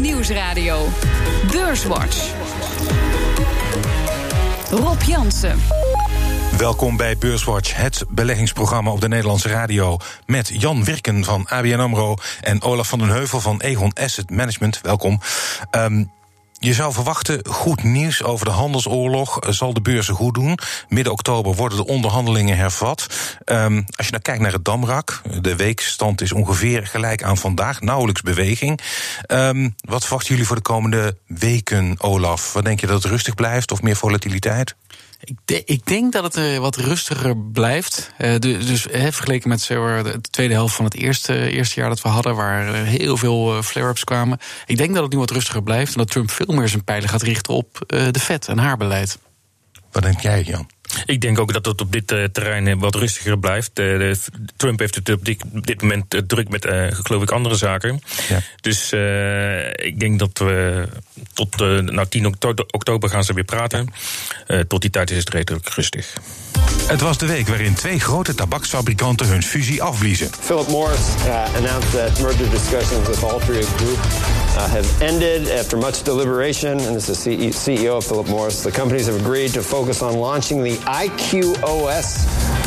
Nieuwsradio. Beurswatch. Rob Jansen. Welkom bij Beurswatch, het beleggingsprogramma op de Nederlandse radio. Met Jan Wirken van ABN Amro en Olaf van den Heuvel van Egon Asset Management. Welkom. Um, je zou verwachten, goed nieuws over de handelsoorlog zal de beurzen goed doen. Midden oktober worden de onderhandelingen hervat. Um, als je nou kijkt naar het Damrak, de weekstand is ongeveer gelijk aan vandaag, nauwelijks beweging. Um, wat verwachten jullie voor de komende weken, Olaf? Wat denk je dat het rustig blijft of meer volatiliteit? Ik, ik, denk dat het uh, wat rustiger blijft. De, dus vergeleken met de tweede helft van het eerste, eerste jaar dat we hadden, waar heel veel flare-ups kwamen. Ik denk dat het nu wat rustiger blijft en dat Trump veel meer zijn pijlen gaat richten op de vet en haar beleid. Wat denk jij, Jan? Ik denk ook dat het op dit uh, terrein wat rustiger blijft. Uh, de, Trump heeft het op dit, dit moment uh, druk met, geloof ik, andere zaken. Ja. Dus ik denk dat we tot nou, 10 oktober gaan ze weer praten. tot die tijd is het redelijk rustig. Het was de week waarin twee grote tabaksfabrikanten hun fusie afbliezen. Philip Morris announced that merger discussions with Altria Group have ended after much deliberation. And this is the CEO of Philip Morris. The companies have agreed to focus on launching the IQOS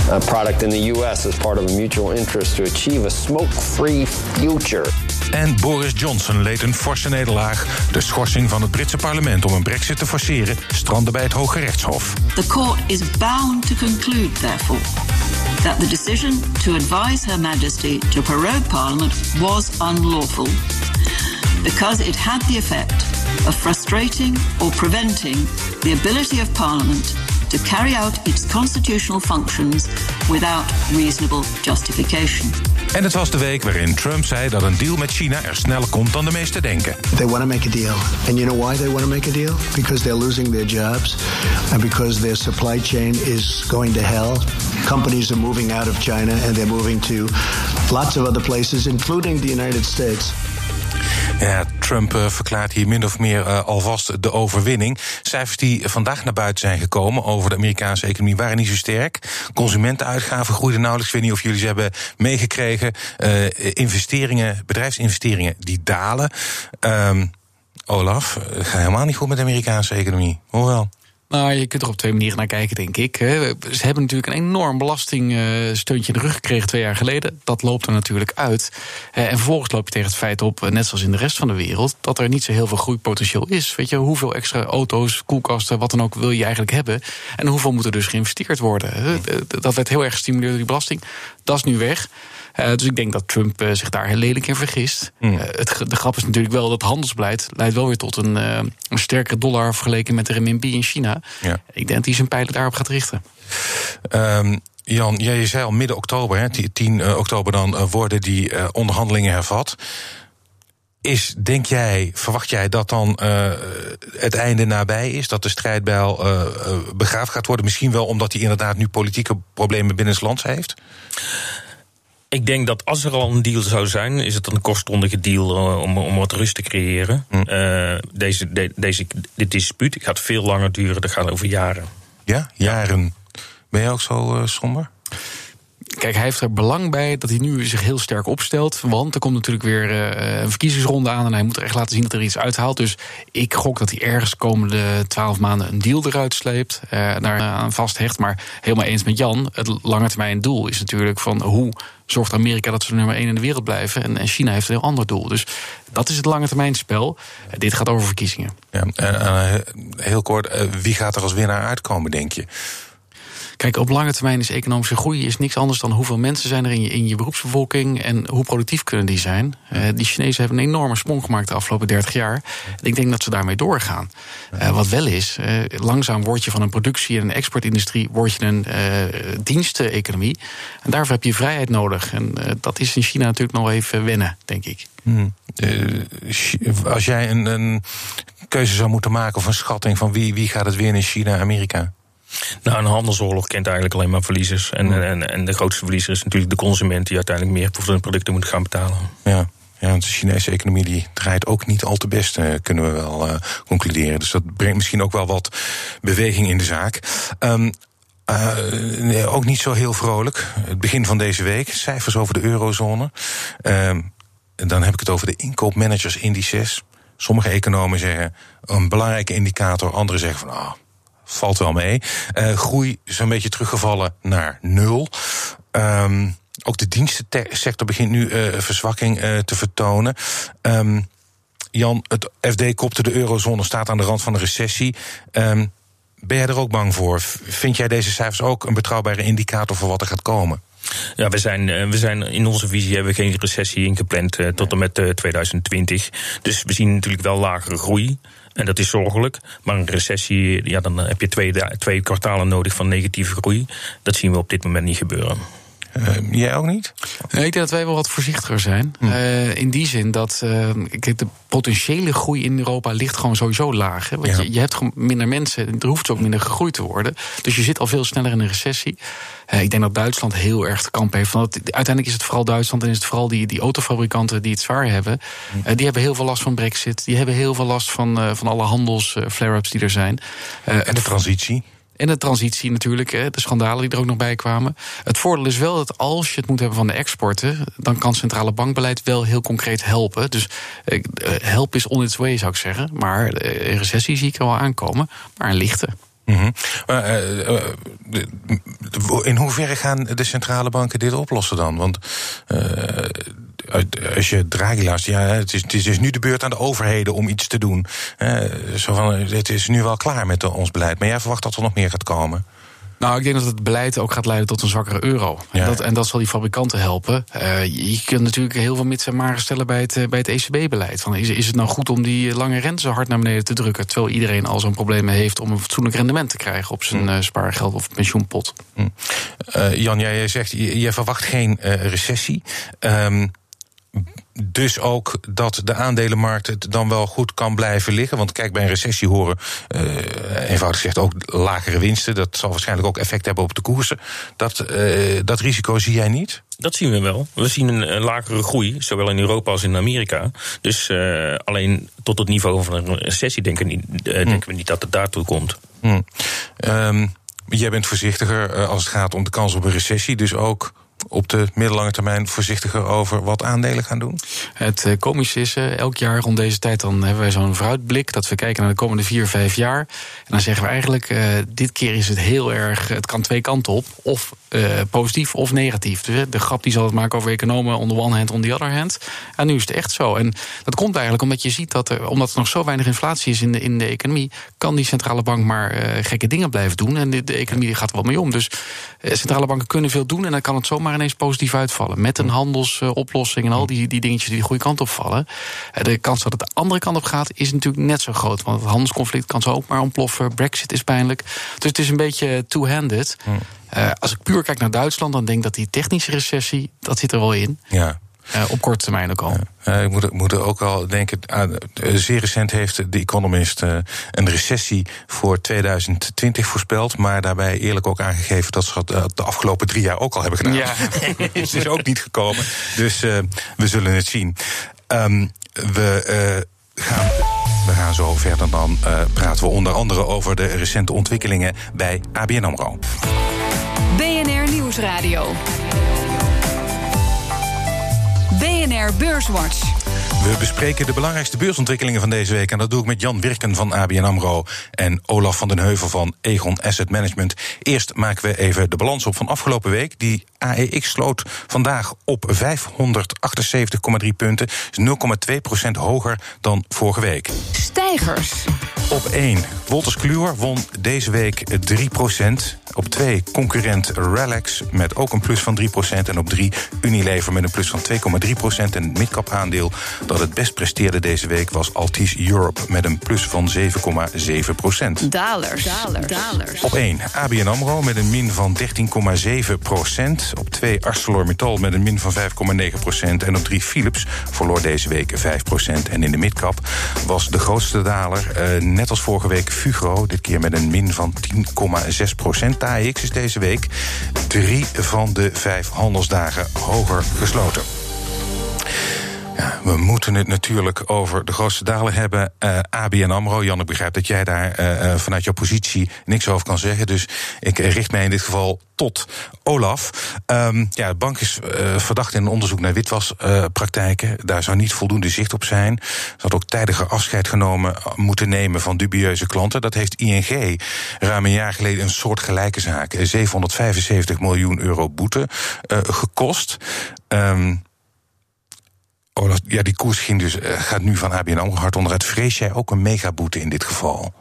uh, product in the U.S. as part of a mutual interest to achieve a smoke-free future. En Boris Johnson leed een forse nederlaag. De schorsing van het Britse parlement om een brexit te forceren strandde bij het Hoge Rechtshof. The court is bound to conclude, therefore, that the decision to advise Her Majesty to prorogue Parliament was unlawful because it had the effect of frustrating or preventing the ability of Parliament to carry out its constitutional functions without reasonable justification. En het was de week waarin Trump zei dat een deal met China er sneller komt dan de meesten denken. They want to make a deal. And you know why they want to make a deal? Because they're losing their jobs and because their supply chain is going to hell. Companies are moving out of China and they're moving to lots of other places including the United States. Ja, Trump uh, verklaart hier min of meer uh, alvast de overwinning. Cijfers die vandaag naar buiten zijn gekomen over de Amerikaanse economie waren niet zo sterk. Consumentenuitgaven groeiden nauwelijks. Ik weet niet of jullie ze hebben meegekregen. Uh, investeringen, bedrijfsinvesteringen, die dalen. Um, Olaf, gaat helemaal niet goed met de Amerikaanse economie. Hoewel. Nou, je kunt er op twee manieren naar kijken, denk ik. Ze hebben natuurlijk een enorm belastingsteuntje in de rug gekregen twee jaar geleden. Dat loopt er natuurlijk uit. En vervolgens loop je tegen het feit op, net zoals in de rest van de wereld, dat er niet zo heel veel groeipotentieel is. Weet je, hoeveel extra auto's, koelkasten, wat dan ook wil je eigenlijk hebben? En hoeveel moet er dus geïnvesteerd worden? Dat werd heel erg gestimuleerd door die belasting. Dat is nu weg. Uh, dus ik denk dat Trump uh, zich daar heel lelijk in vergist. Mm. Uh, het, de grap is natuurlijk wel dat handelsbeleid leidt wel weer tot een, een sterkere dollar vergeleken met de renminbi in China. Ja. Ik denk dat hij zijn pijlen daarop gaat richten. Um, Jan, jij zei al midden oktober, hè, 10 oktober dan worden die onderhandelingen hervat. Is, denk jij, verwacht jij dat dan het einde nabij is? Dat de strijdbijl begraafd gaat worden? Misschien wel omdat hij inderdaad nu politieke problemen binnen het land heeft? Ik denk dat als er al een deal zou zijn, is het een kortstondige deal uh, om, om wat rust te creëren. Mm. Uh, deze, de, deze, dit dispuut gaat veel langer duren, dat gaat over jaren. Ja, jaren. Ben je ook zo uh, somber? Kijk, hij heeft er belang bij dat hij nu zich heel sterk opstelt. Want er komt natuurlijk weer uh, een verkiezingsronde aan. En hij moet er echt laten zien dat er iets uithaalt. Dus ik gok dat hij ergens komende twaalf maanden een deal eruit sleept. Uh, daar aan vasthecht. Maar helemaal eens met Jan. Het lange termijn doel is natuurlijk van hoe zorgt Amerika dat ze nummer één in de wereld blijven. En, China heeft een heel ander doel. Dus dat is het lange termijn spel. Uh, dit gaat over verkiezingen. Ja, heel kort, wie gaat er als winnaar uitkomen, denk je? Kijk, op lange termijn is economische groei is niks anders dan hoeveel mensen zijn er in je, in je beroepsbevolking en hoe productief kunnen die zijn. Uh, die Chinezen hebben een enorme sprong gemaakt de afgelopen 30 jaar. En ik denk dat ze daarmee doorgaan. Uh, wat wel is, uh, langzaam word je van een productie- en een exportindustrie word je een diensteneconomie. En daarvoor heb je vrijheid nodig. En dat is in China natuurlijk nog even wennen, denk ik. Hmm. als jij een, een, keuze zou moeten maken of een schatting van wie, wie gaat het winnen in China, Amerika? Nou, een handelsoorlog kent eigenlijk alleen maar verliezers. En, en, en de grootste verliezer is natuurlijk de consument die uiteindelijk meer voor hun producten moet gaan betalen. Ja. Ja, want de Chinese economie die draait ook niet al te best, uh, kunnen we wel uh, concluderen. Dus dat brengt misschien ook wel wat beweging in de zaak. Um, uh, nee, ook niet zo heel vrolijk. Het begin van deze week, cijfers over de eurozone. Um, dan heb ik het over de inkoopmanagers indices Sommige economen zeggen een belangrijke indicator, anderen zeggen van ah, valt wel mee. Uh, groei is een beetje teruggevallen naar nul. Um, ook de dienstensector begint nu uh, verzwakking uh, te vertonen. Um, Jan, het FD kopte de eurozone staat aan de rand van een recessie. Um, ben jij er ook bang voor? Vind jij deze cijfers ook een betrouwbare indicator voor wat er gaat komen? Ja, we zijn, we zijn in onze visie hebben we geen recessie ingepland uh, tot en met uh, 2020. Dus we zien natuurlijk wel lagere groei. En dat is zorgelijk. Maar een recessie, ja, dan heb je twee, twee kwartalen nodig van negatieve groei. Dat zien we op dit moment niet gebeuren. Uh, jij ook niet? Nee, ik denk dat wij wel wat voorzichtiger zijn. Hm. Uh, in die zin dat kijk, de potentiële groei in Europa ligt gewoon sowieso laag. Hè? Want ja. je, je, hebt gewoon minder mensen, er hoeft ook minder gegroeid te worden. Dus je zit al veel sneller in een recessie. ik denk dat Duitsland heel erg te kamp heeft. Want uiteindelijk is het vooral Duitsland en is het vooral die, die autofabrikanten die het zwaar hebben. Hm. die hebben heel veel last van Brexit. Die hebben heel veel last van, van alle handelsflare-ups die er zijn. en de transitie? En de transitie natuurlijk, de schandalen die er ook nog bij kwamen. Het voordeel is wel dat als je het moet hebben van de exporten, dan kan centrale bankbeleid wel heel concreet helpen. Dus help is on its way, zou ik zeggen. Maar een recessie zie ik er wel aankomen, maar een lichte. Uh, in hoeverre gaan de centrale banken dit oplossen dan? Want als je Draghi luistert, ja, het is, het is nu de beurt aan de overheden om iets te doen. zo van, het is nu wel klaar met ons beleid. Maar jij verwacht dat er nog meer gaat komen? Nou, ik denk dat het beleid ook gaat leiden tot een zwakkere euro. Ja. En, dat, en dat zal die fabrikanten helpen. Uh, je kunt natuurlijk heel veel mits en maren stellen bij het, bij het ECB-beleid. Is, is het nou goed om die lange rente zo hard naar beneden te drukken... terwijl iedereen al zo'n problemen heeft om een fatsoenlijk rendement te krijgen... op zijn mm. spaargeld of pensioenpot? Mm. Uh, Jan, jij zegt, je, je verwacht geen recessie... Um, dus ook dat de aandelenmarkt het dan wel goed kan blijven liggen. Want kijk, bij een recessie horen, uh, eenvoudig gezegd, ook lagere winsten. Dat zal waarschijnlijk ook effect hebben op de koersen. Dat, uh, dat risico zie jij niet? Dat zien we wel. We zien een, een lagere groei, zowel in Europa als in Amerika. Dus uh, alleen tot het niveau van een recessie denken, niet, denken hm. we niet dat het daartoe komt. Hm. Um, jij bent voorzichtiger als het gaat om de kans op een recessie. Dus ook op de middellange termijn voorzichtiger over wat aandelen gaan doen? Het uh, komische is, uh, elk jaar rond deze tijd dan hebben wij zo'n vooruitblik... dat we kijken naar de komende vier, vijf jaar. En dan zeggen we eigenlijk, uh, dit keer is het heel erg... het kan twee kanten op, of positief of negatief. Dus, de grap die zal het maken over economen on the one hand, on the other hand. En nu is het echt zo. En dat komt eigenlijk omdat je ziet dat er, omdat er nog zo weinig inflatie is in de, in de economie... kan die centrale bank maar gekke dingen blijven doen. En de, de economie gaat er wel mee om. Dus centrale banken kunnen veel doen en dan kan het zomaar ineens positief uitvallen. Met een handelsoplossing en al die, die dingetjes die de goede kant op vallen. Eh, de kans dat het de andere kant op gaat, is natuurlijk net zo groot. Want het handelsconflict kan zo ook maar ontploffen. Brexit is pijnlijk. Dus het is een beetje two-handed. Uh, als ik puur kijk naar Duitsland, dan denk ik dat die technische recessie, dat zit er wel in. Ja. Uh, op korte termijn ook al. Uh, ik moet, moet er ook al denken. Uh, zeer recent heeft de Economist een recessie voor 2020 voorspeld. Maar daarbij eerlijk ook aangegeven dat ze dat de afgelopen drie jaar ook al hebben gedaan. Ja. is dus ook niet gekomen. Dus we zullen het zien. Um, we gaan. We gaan zo verder. Dan praten we onder andere over de recente ontwikkelingen bij ABN Amro. BNR Nieuwsradio. BNR Beurswatch. We bespreken de belangrijkste beursontwikkelingen van deze week. En dat doe ik met Jan Wirken van ABN AMRO en Olaf van den Heuvel van Egon Asset Management. Eerst maken we even de balans op van afgelopen week. Die AEX sloot vandaag op 578,3 punten. is 0,2% hoger dan vorige week. Stijgers. Op 1. Wolters Kluwer won deze week 3% Op 2 concurrent Relax met ook een plus van 3% En op 3 Unilever met een plus van 2,3% En het midcap aandeel dat het best presteerde deze week was Altis Europe met een plus van 7,7 procent. Dalers. Dalers. Dalers. Op 1 ABN AMRO met een min van 13,7 procent. Op 2 ArcelorMittal met een min van 5,9 procent. En op 3 Philips verloor deze week 5 procent. En in de midcap was de grootste daler, uh, net als vorige week, Fugro. Dit keer met een min van 10,6 procent. De is deze week drie van de vijf handelsdagen hoger gesloten. Ja, we moeten het natuurlijk over de grootste dalen hebben. Uh, ABN AMRO. Jan, ik begrijp dat jij daar uh, vanuit jouw positie niks over kan zeggen. Dus ik richt mij in dit geval tot Olaf. Um, ja, de bank is verdacht in een onderzoek naar witwaspraktijken. Daar zou niet voldoende zicht op zijn. Ze had ook tijdiger afscheid genomen moeten nemen van dubieuze klanten. Dat heeft ING ruim een jaar geleden een soort gelijke zaak. 775 miljoen euro boete gekost. Um, Olaf, ja, die koers ging dus, uh, gaat nu van ABN AMRO hard onderuit. Vrees jij ook een megaboete in dit geval?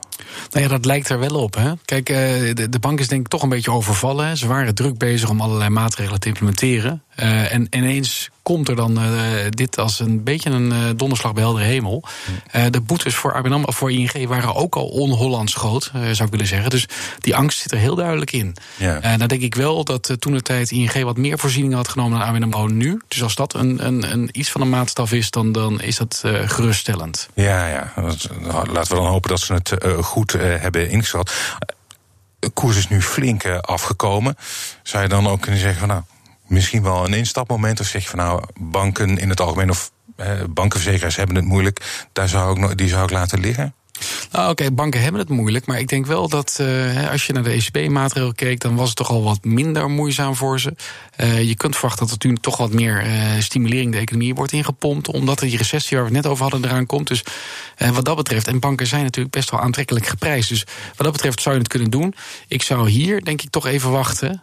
Nou ja, dat lijkt er wel op. Hè? Kijk, de, de bank is denk ik toch een beetje overvallen. Ze waren druk bezig om allerlei maatregelen te implementeren. Uh, en ineens komt er dan uh, dit als een beetje een uh, donderslag bij heldere hemel. de boetes voor ABN voor ING waren ook al on-Hollands groot, zou ik willen zeggen. Dus die angst zit er heel duidelijk in. Ja. Dan denk ik wel dat toen de tijd ING wat meer voorzieningen had genomen dan ABN AMRO nu. Dus als dat een, een, een iets van een maatstaf is, dan, dan is dat geruststellend. Ja, ja. Laten we dan hopen dat ze het goed hebben ingeschat. De koers is nu flink afgekomen. Zou je dan ook kunnen zeggen van nou misschien wel een instapmoment. Of zeg je van nou, banken in het algemeen of eh, bankenverzekeraars hebben het moeilijk. Daar zou ik, die zou ik laten liggen. Nou, oké, banken hebben het moeilijk. Maar ik denk wel dat uh, als je naar de ECB-maatregelen keek, dan was het toch al wat minder moeizaam voor ze. Uh, je kunt verwachten dat er nu toch wat meer uh, stimulering de economie wordt ingepompt. Omdat die recessie waar we het net over hadden eraan komt. Dus wat dat betreft. En banken zijn natuurlijk best wel aantrekkelijk geprijsd. Dus wat dat betreft zou je het kunnen doen. Ik zou hier denk ik toch even wachten.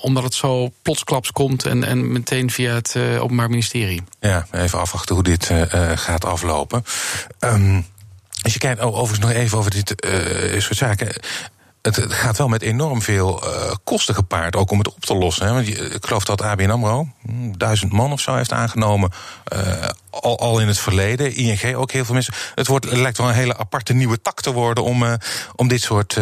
omdat het zo plotsklaps komt en, en meteen via het Openbaar Ministerie. Ja, even afwachten hoe dit gaat aflopen. Um, als je kijkt, oh, overigens nog even over dit uh, soort zaken het, gaat wel met enorm veel uh, kosten gepaard, ook om het op te lossen. Hè? Want je, ik geloof dat ABN AMRO hm, duizend man of zo heeft aangenomen, uh, al, al in het verleden. ING ook heel veel mensen. Het, wordt, het lijkt wel een hele aparte nieuwe tak te worden om, uh, om dit soort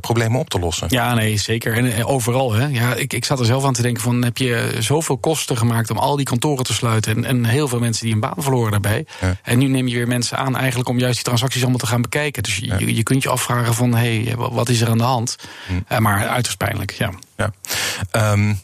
problemen op te lossen. Ja, nee, zeker. En overal. Hè? Ja, ik, ik zat er zelf aan te denken van, heb je zoveel kosten gemaakt om al die kantoren te sluiten en, en heel veel mensen die een baan verloren daarbij. Ja. En nu neem je weer mensen aan eigenlijk om juist die transacties allemaal te gaan bekijken. Dus je, ja. je, je kunt je afvragen van, hé, hey, wat is er aan de hand. Hm. maar uiterst pijnlijk, ja. ja. Um,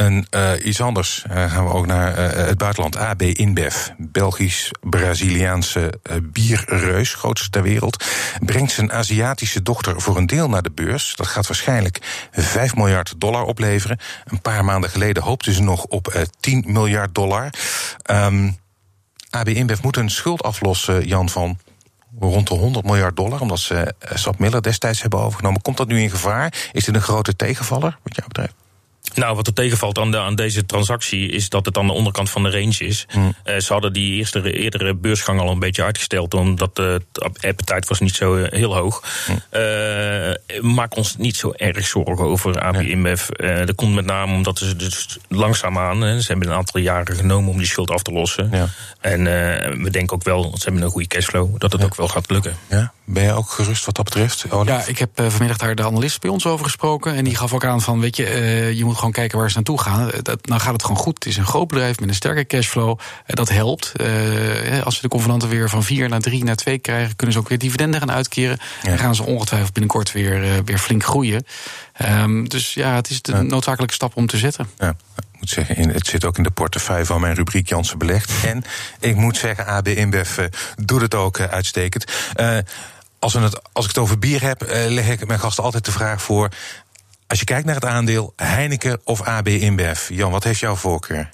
en uh, iets anders uh, gaan we ook naar uh, het buitenland. AB InBev, Belgisch-Braziliaanse bierreus, grootste ter wereld, brengt zijn Aziatische dochter voor een deel naar de beurs. Dat gaat waarschijnlijk 5 miljard dollar opleveren. Een paar maanden geleden hoopten ze nog op 10 miljard dollar. Ehm, AB InBev moet een schuld aflossen, Jan, van rond de 100 miljard dollar, omdat ze eh, Sap Miller destijds hebben overgenomen. Komt dat nu in gevaar? Is dit een grote tegenvaller, wat jou betreft? Nou, wat er tegenvalt aan, de, aan deze transactie is dat het aan de onderkant van de range is. Hmm. Uh, ze hadden die eerste, eerdere beursgang al een beetje uitgesteld, omdat de appetijt was niet zo eh, heel hoog. Hmm. Uh, maak ons niet zo erg zorgen over AB InBev. Uh, dat komt met name omdat ze dus langzaamaan, hè, ze hebben een aantal jaren genomen om die schuld af te lossen. Ja. En we denken ook wel, ze hebben een goede cashflow, dat het ook wel gaat lukken. Ja. Ben je ook gerust wat dat betreft? Olaf? Ja, ik heb vanmiddag daar de analist bij ons over gesproken. En die gaf ook aan van, weet je, je moet gewoon kijken waar ze naartoe gaan. Dat, dan gaat het gewoon goed. Het is een groot bedrijf met een sterke cashflow. Dat helpt. Uh, als ze de convenanten weer van 4 naar 3 naar 2 krijgen, kunnen ze ook weer dividenden gaan uitkeren. Ja. Dan gaan ze ongetwijfeld binnenkort weer, uh, weer flink groeien. Um, dus ja, het is de ja. noodzakelijke stap om te zetten. Ja. Ik moet zeggen, het zit ook in de portefeuille van mijn rubriek Jansen Belegd. En ik moet zeggen, AB InBev uh, doet het ook uitstekend. als, we het, als ik het over bier heb, leg ik mijn gasten altijd de vraag voor: als je kijkt naar het aandeel Heineken of AB InBev, Jan, wat heeft jouw voorkeur?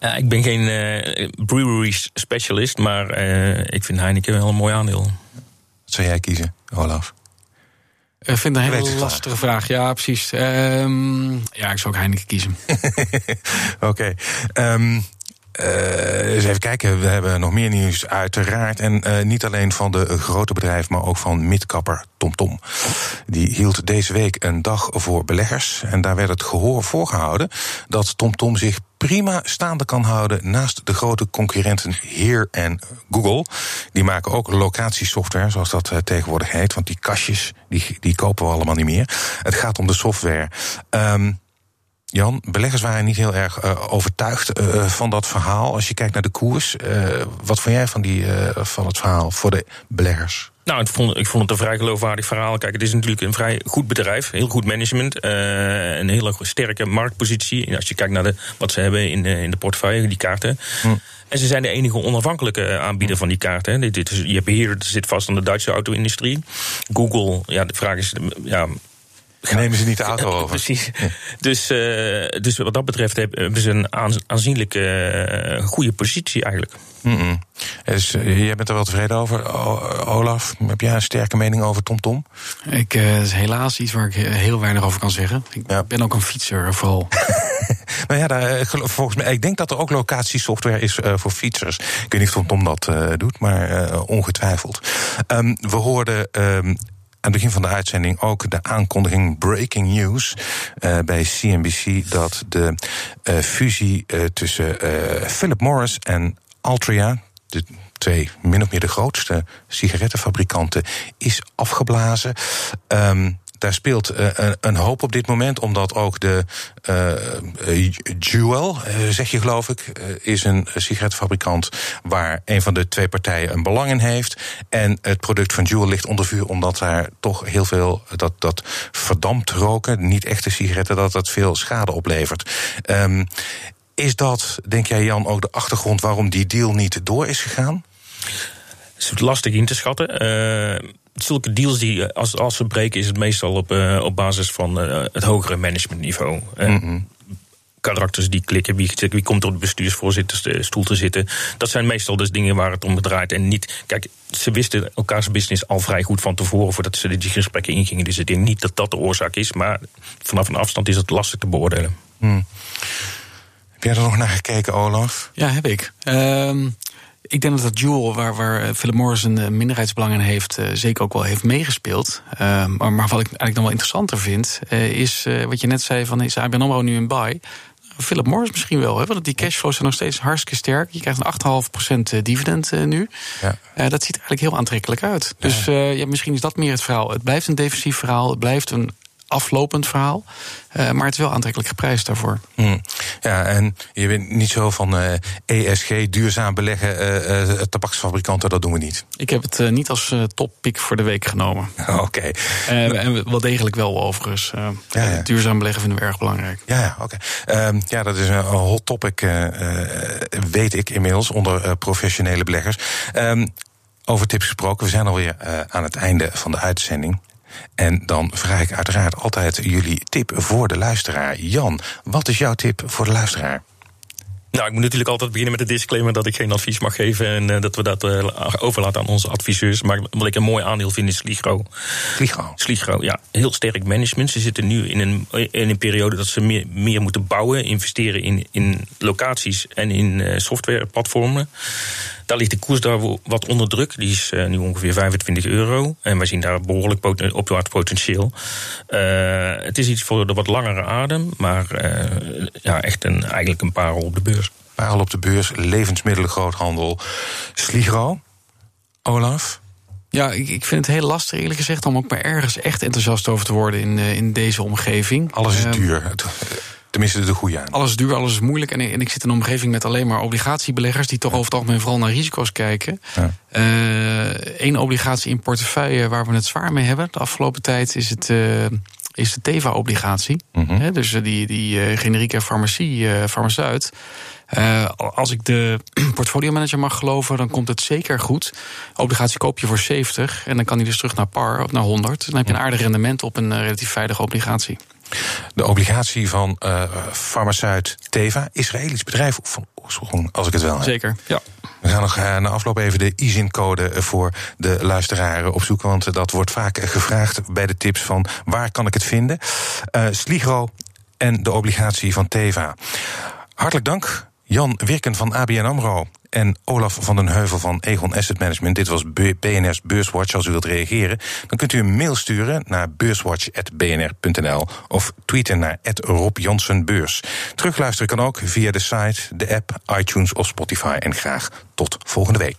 Ja, ik ben geen uh, brewery specialist, maar uh, ik vind Heineken wel een mooi aandeel. Wat zou jij kiezen, Olaf? Ik vind het een hele lastige vraag. vraag. Ja, precies. Um, ja, ik zou ook Heineken kiezen. Oké. Okay. Um, uh, eens even kijken, we hebben nog meer nieuws uiteraard. En uh, niet alleen van de grote bedrijven, maar ook van midkapper TomTom. Die hield deze week een dag voor beleggers. En daar werd het gehoor voorgehouden dat TomTom zich prima staande kan houden naast de grote concurrenten Heer en Google. Die maken ook locatiesoftware, zoals dat uh, tegenwoordig heet. Want die kastjes, die, die kopen we allemaal niet meer. Het gaat om de software. Um, Jan, beleggers waren niet heel erg uh, overtuigd uh, van dat verhaal. Als je kijkt naar de koers, wat vond jij van, die, van het verhaal voor de beleggers? Nou, ik vond, ik vond het een vrij geloofwaardig verhaal. Kijk, het is natuurlijk een vrij goed bedrijf, heel goed management, uh, een hele sterke marktpositie. Als je kijkt naar de, wat ze hebben in de, in de portefeuille, die kaarten. Hm. En ze zijn de enige onafhankelijke aanbieder van die kaarten. je hebt hier, het zit vast aan de Duitse auto-industrie. Google, ja, de vraag is, ja, Nemen ze niet de auto over. Precies. Dus, uh, dus wat dat betreft hebben ze een aanzienlijke uh, goede positie eigenlijk. Mm -mm. Dus, uh, jij bent er wel tevreden over, Olaf? Heb jij een sterke mening over TomTom? Tom? Ik, uh, is helaas iets waar ik heel weinig over kan zeggen. Ik ja. ben ook een fietser vooral. nou ja, daar, volgens mij, ik denk dat er ook locatiesoftware is voor fietsers. Ik weet niet of TomTom dat doet, maar ongetwijfeld. Um, we hoorden um, aan het begin van de uitzending ook de aankondiging breaking news uh, bij CNBC dat de uh, fusie uh, tussen Philip Morris en Altria, de twee min of meer de grootste sigarettenfabrikanten, is afgeblazen. Um, daar speelt uh, een hoop op dit moment, omdat ook de uh, Jewel, zeg je geloof ik, is een sigaretfabrikant waar een van de twee partijen een belang in heeft. En het product van Jewel ligt onder vuur, omdat daar toch heel veel dat, dat verdampt roken, niet echte sigaretten, dat dat veel schade oplevert. Um, is dat, denk jij Jan, ook de achtergrond waarom die deal niet door is gegaan? Het is lastig in te schatten. Uh, zulke deals die eh, als, als ze breken, is het meestal op, uh, op basis van uh, het hogere managementniveau. Mm -hmm. Karakters die klikken, wie, wie komt op de bestuursvoorzittersstoel te zitten. Dat zijn meestal dus dingen waar het om draait. En niet, kijk, ze wisten elkaars business al vrij goed van tevoren voordat ze die gesprekken ingingen. Dus ik denk niet dat dat de oorzaak is, maar vanaf een afstand is het lastig te beoordelen. Mm. Heb jij er nog naar gekeken, Olaf? Ja, heb ik. Uh, ik denk dat dat Jewel, waar, waar eh, Philip Morris een eh, minderheidsbelang in heeft, uh, zeker ook wel heeft meegespeeld. Uh, maar, maar, wat ik eigenlijk nog wel interessanter vind, is wat je net zei: van is ABN Amro nu een buy? Philip Morris misschien wel, hè? want die cashflows zijn nog steeds hartstikke sterk. Je krijgt een 8,5% dividend nu. Ja. dat ziet er eigenlijk heel aantrekkelijk uit. Dus ja, misschien is dat meer het verhaal. Het blijft een defensief verhaal. Het blijft een aflopend verhaal. Uh, maar het is wel aantrekkelijk geprijsd daarvoor. Hmm. Ja, en je bent niet zo van uh, eh, ESG, duurzaam beleggen, uh, tabaksfabrikanten, dat doen we niet. Ik heb het niet als toppick voor de week genomen. Oké. Okay. en wel degelijk wel overigens. Ja, ja. Duurzaam beleggen vinden we erg belangrijk. Ja, ja oké. Okay. Um, ja, dat is een hot topic, weet ik inmiddels, onder professionele beleggers. Um, over tips gesproken, we zijn alweer aan het einde van de uitzending. En dan vraag ik uiteraard altijd jullie tip voor de luisteraar. Jan, wat is jouw tip voor de luisteraar? Nou, ik moet natuurlijk altijd beginnen met de disclaimer dat ik geen advies mag geven en uh, dat we dat uh, overlaten aan onze adviseurs. Maar wat ik een mooi aandeel vind is Sligro. Sligro? Sligro, ja. Heel sterk management. Ze zitten nu in een, in een periode dat ze meer, meer moeten bouwen, investeren in, in locaties en in uh, softwareplatformen. Daar ligt de koers daar wat onder druk. Die is uh, nu ongeveer 25 euro. En wij zien daar behoorlijk pot opwaarts potentieel. Uh, het is iets voor de wat langere adem. Maar uh, ja, echt een, eigenlijk een parel op de beurs. Parel op de beurs, levensmiddelengroothandel. Sligro, Olaf? Ja, ik, ik vind het heel lastig eerlijk gezegd om ook maar ergens echt enthousiast over te worden in, in deze omgeving. Alles is ehm, duur. Tenminste, de goede aan. Alles is duur, alles is moeilijk. En, en ik zit in een omgeving met alleen maar obligatiebeleggers die toch over het algemeen vooral naar risico's kijken. Eén uh, obligatie in portefeuille waar we het zwaar mee hebben de afgelopen tijd is het. Uh, is de Teva-obligatie. Mm -hmm. dus die, die uh, generieke farmacie, farmaceut. Uh, als ik de portfolio manager mag geloven, dan komt het zeker goed. Obligatie koop je voor 70 en dan kan hij dus terug naar par of naar 100. Dan heb je een aardig rendement op een relatief veilige obligatie. De obligatie van uh, farmaceut Teva, Israëlisch bedrijf van oorsprong, als ik het wel heb. Zeker, ja. We gaan nog uh, na afloop even de ISIN-code voor de luisteraren opzoeken. Want dat wordt vaak gevraagd bij de tips van waar kan ik het vinden. Uh, Sligro en de obligatie van Teva. Hartelijk dank, Jan Wirken van ABN AMRO en Olaf van den Heuvel van Egon Asset Management. Dit was BNR's Beurswatch. Als u wilt reageren, dan kunt u een mail sturen naar beurswatch.bnr.nl of tweeten naar Rob Beurs. Terugluisteren kan ook via de site, de app, iTunes of Spotify. En graag tot volgende week.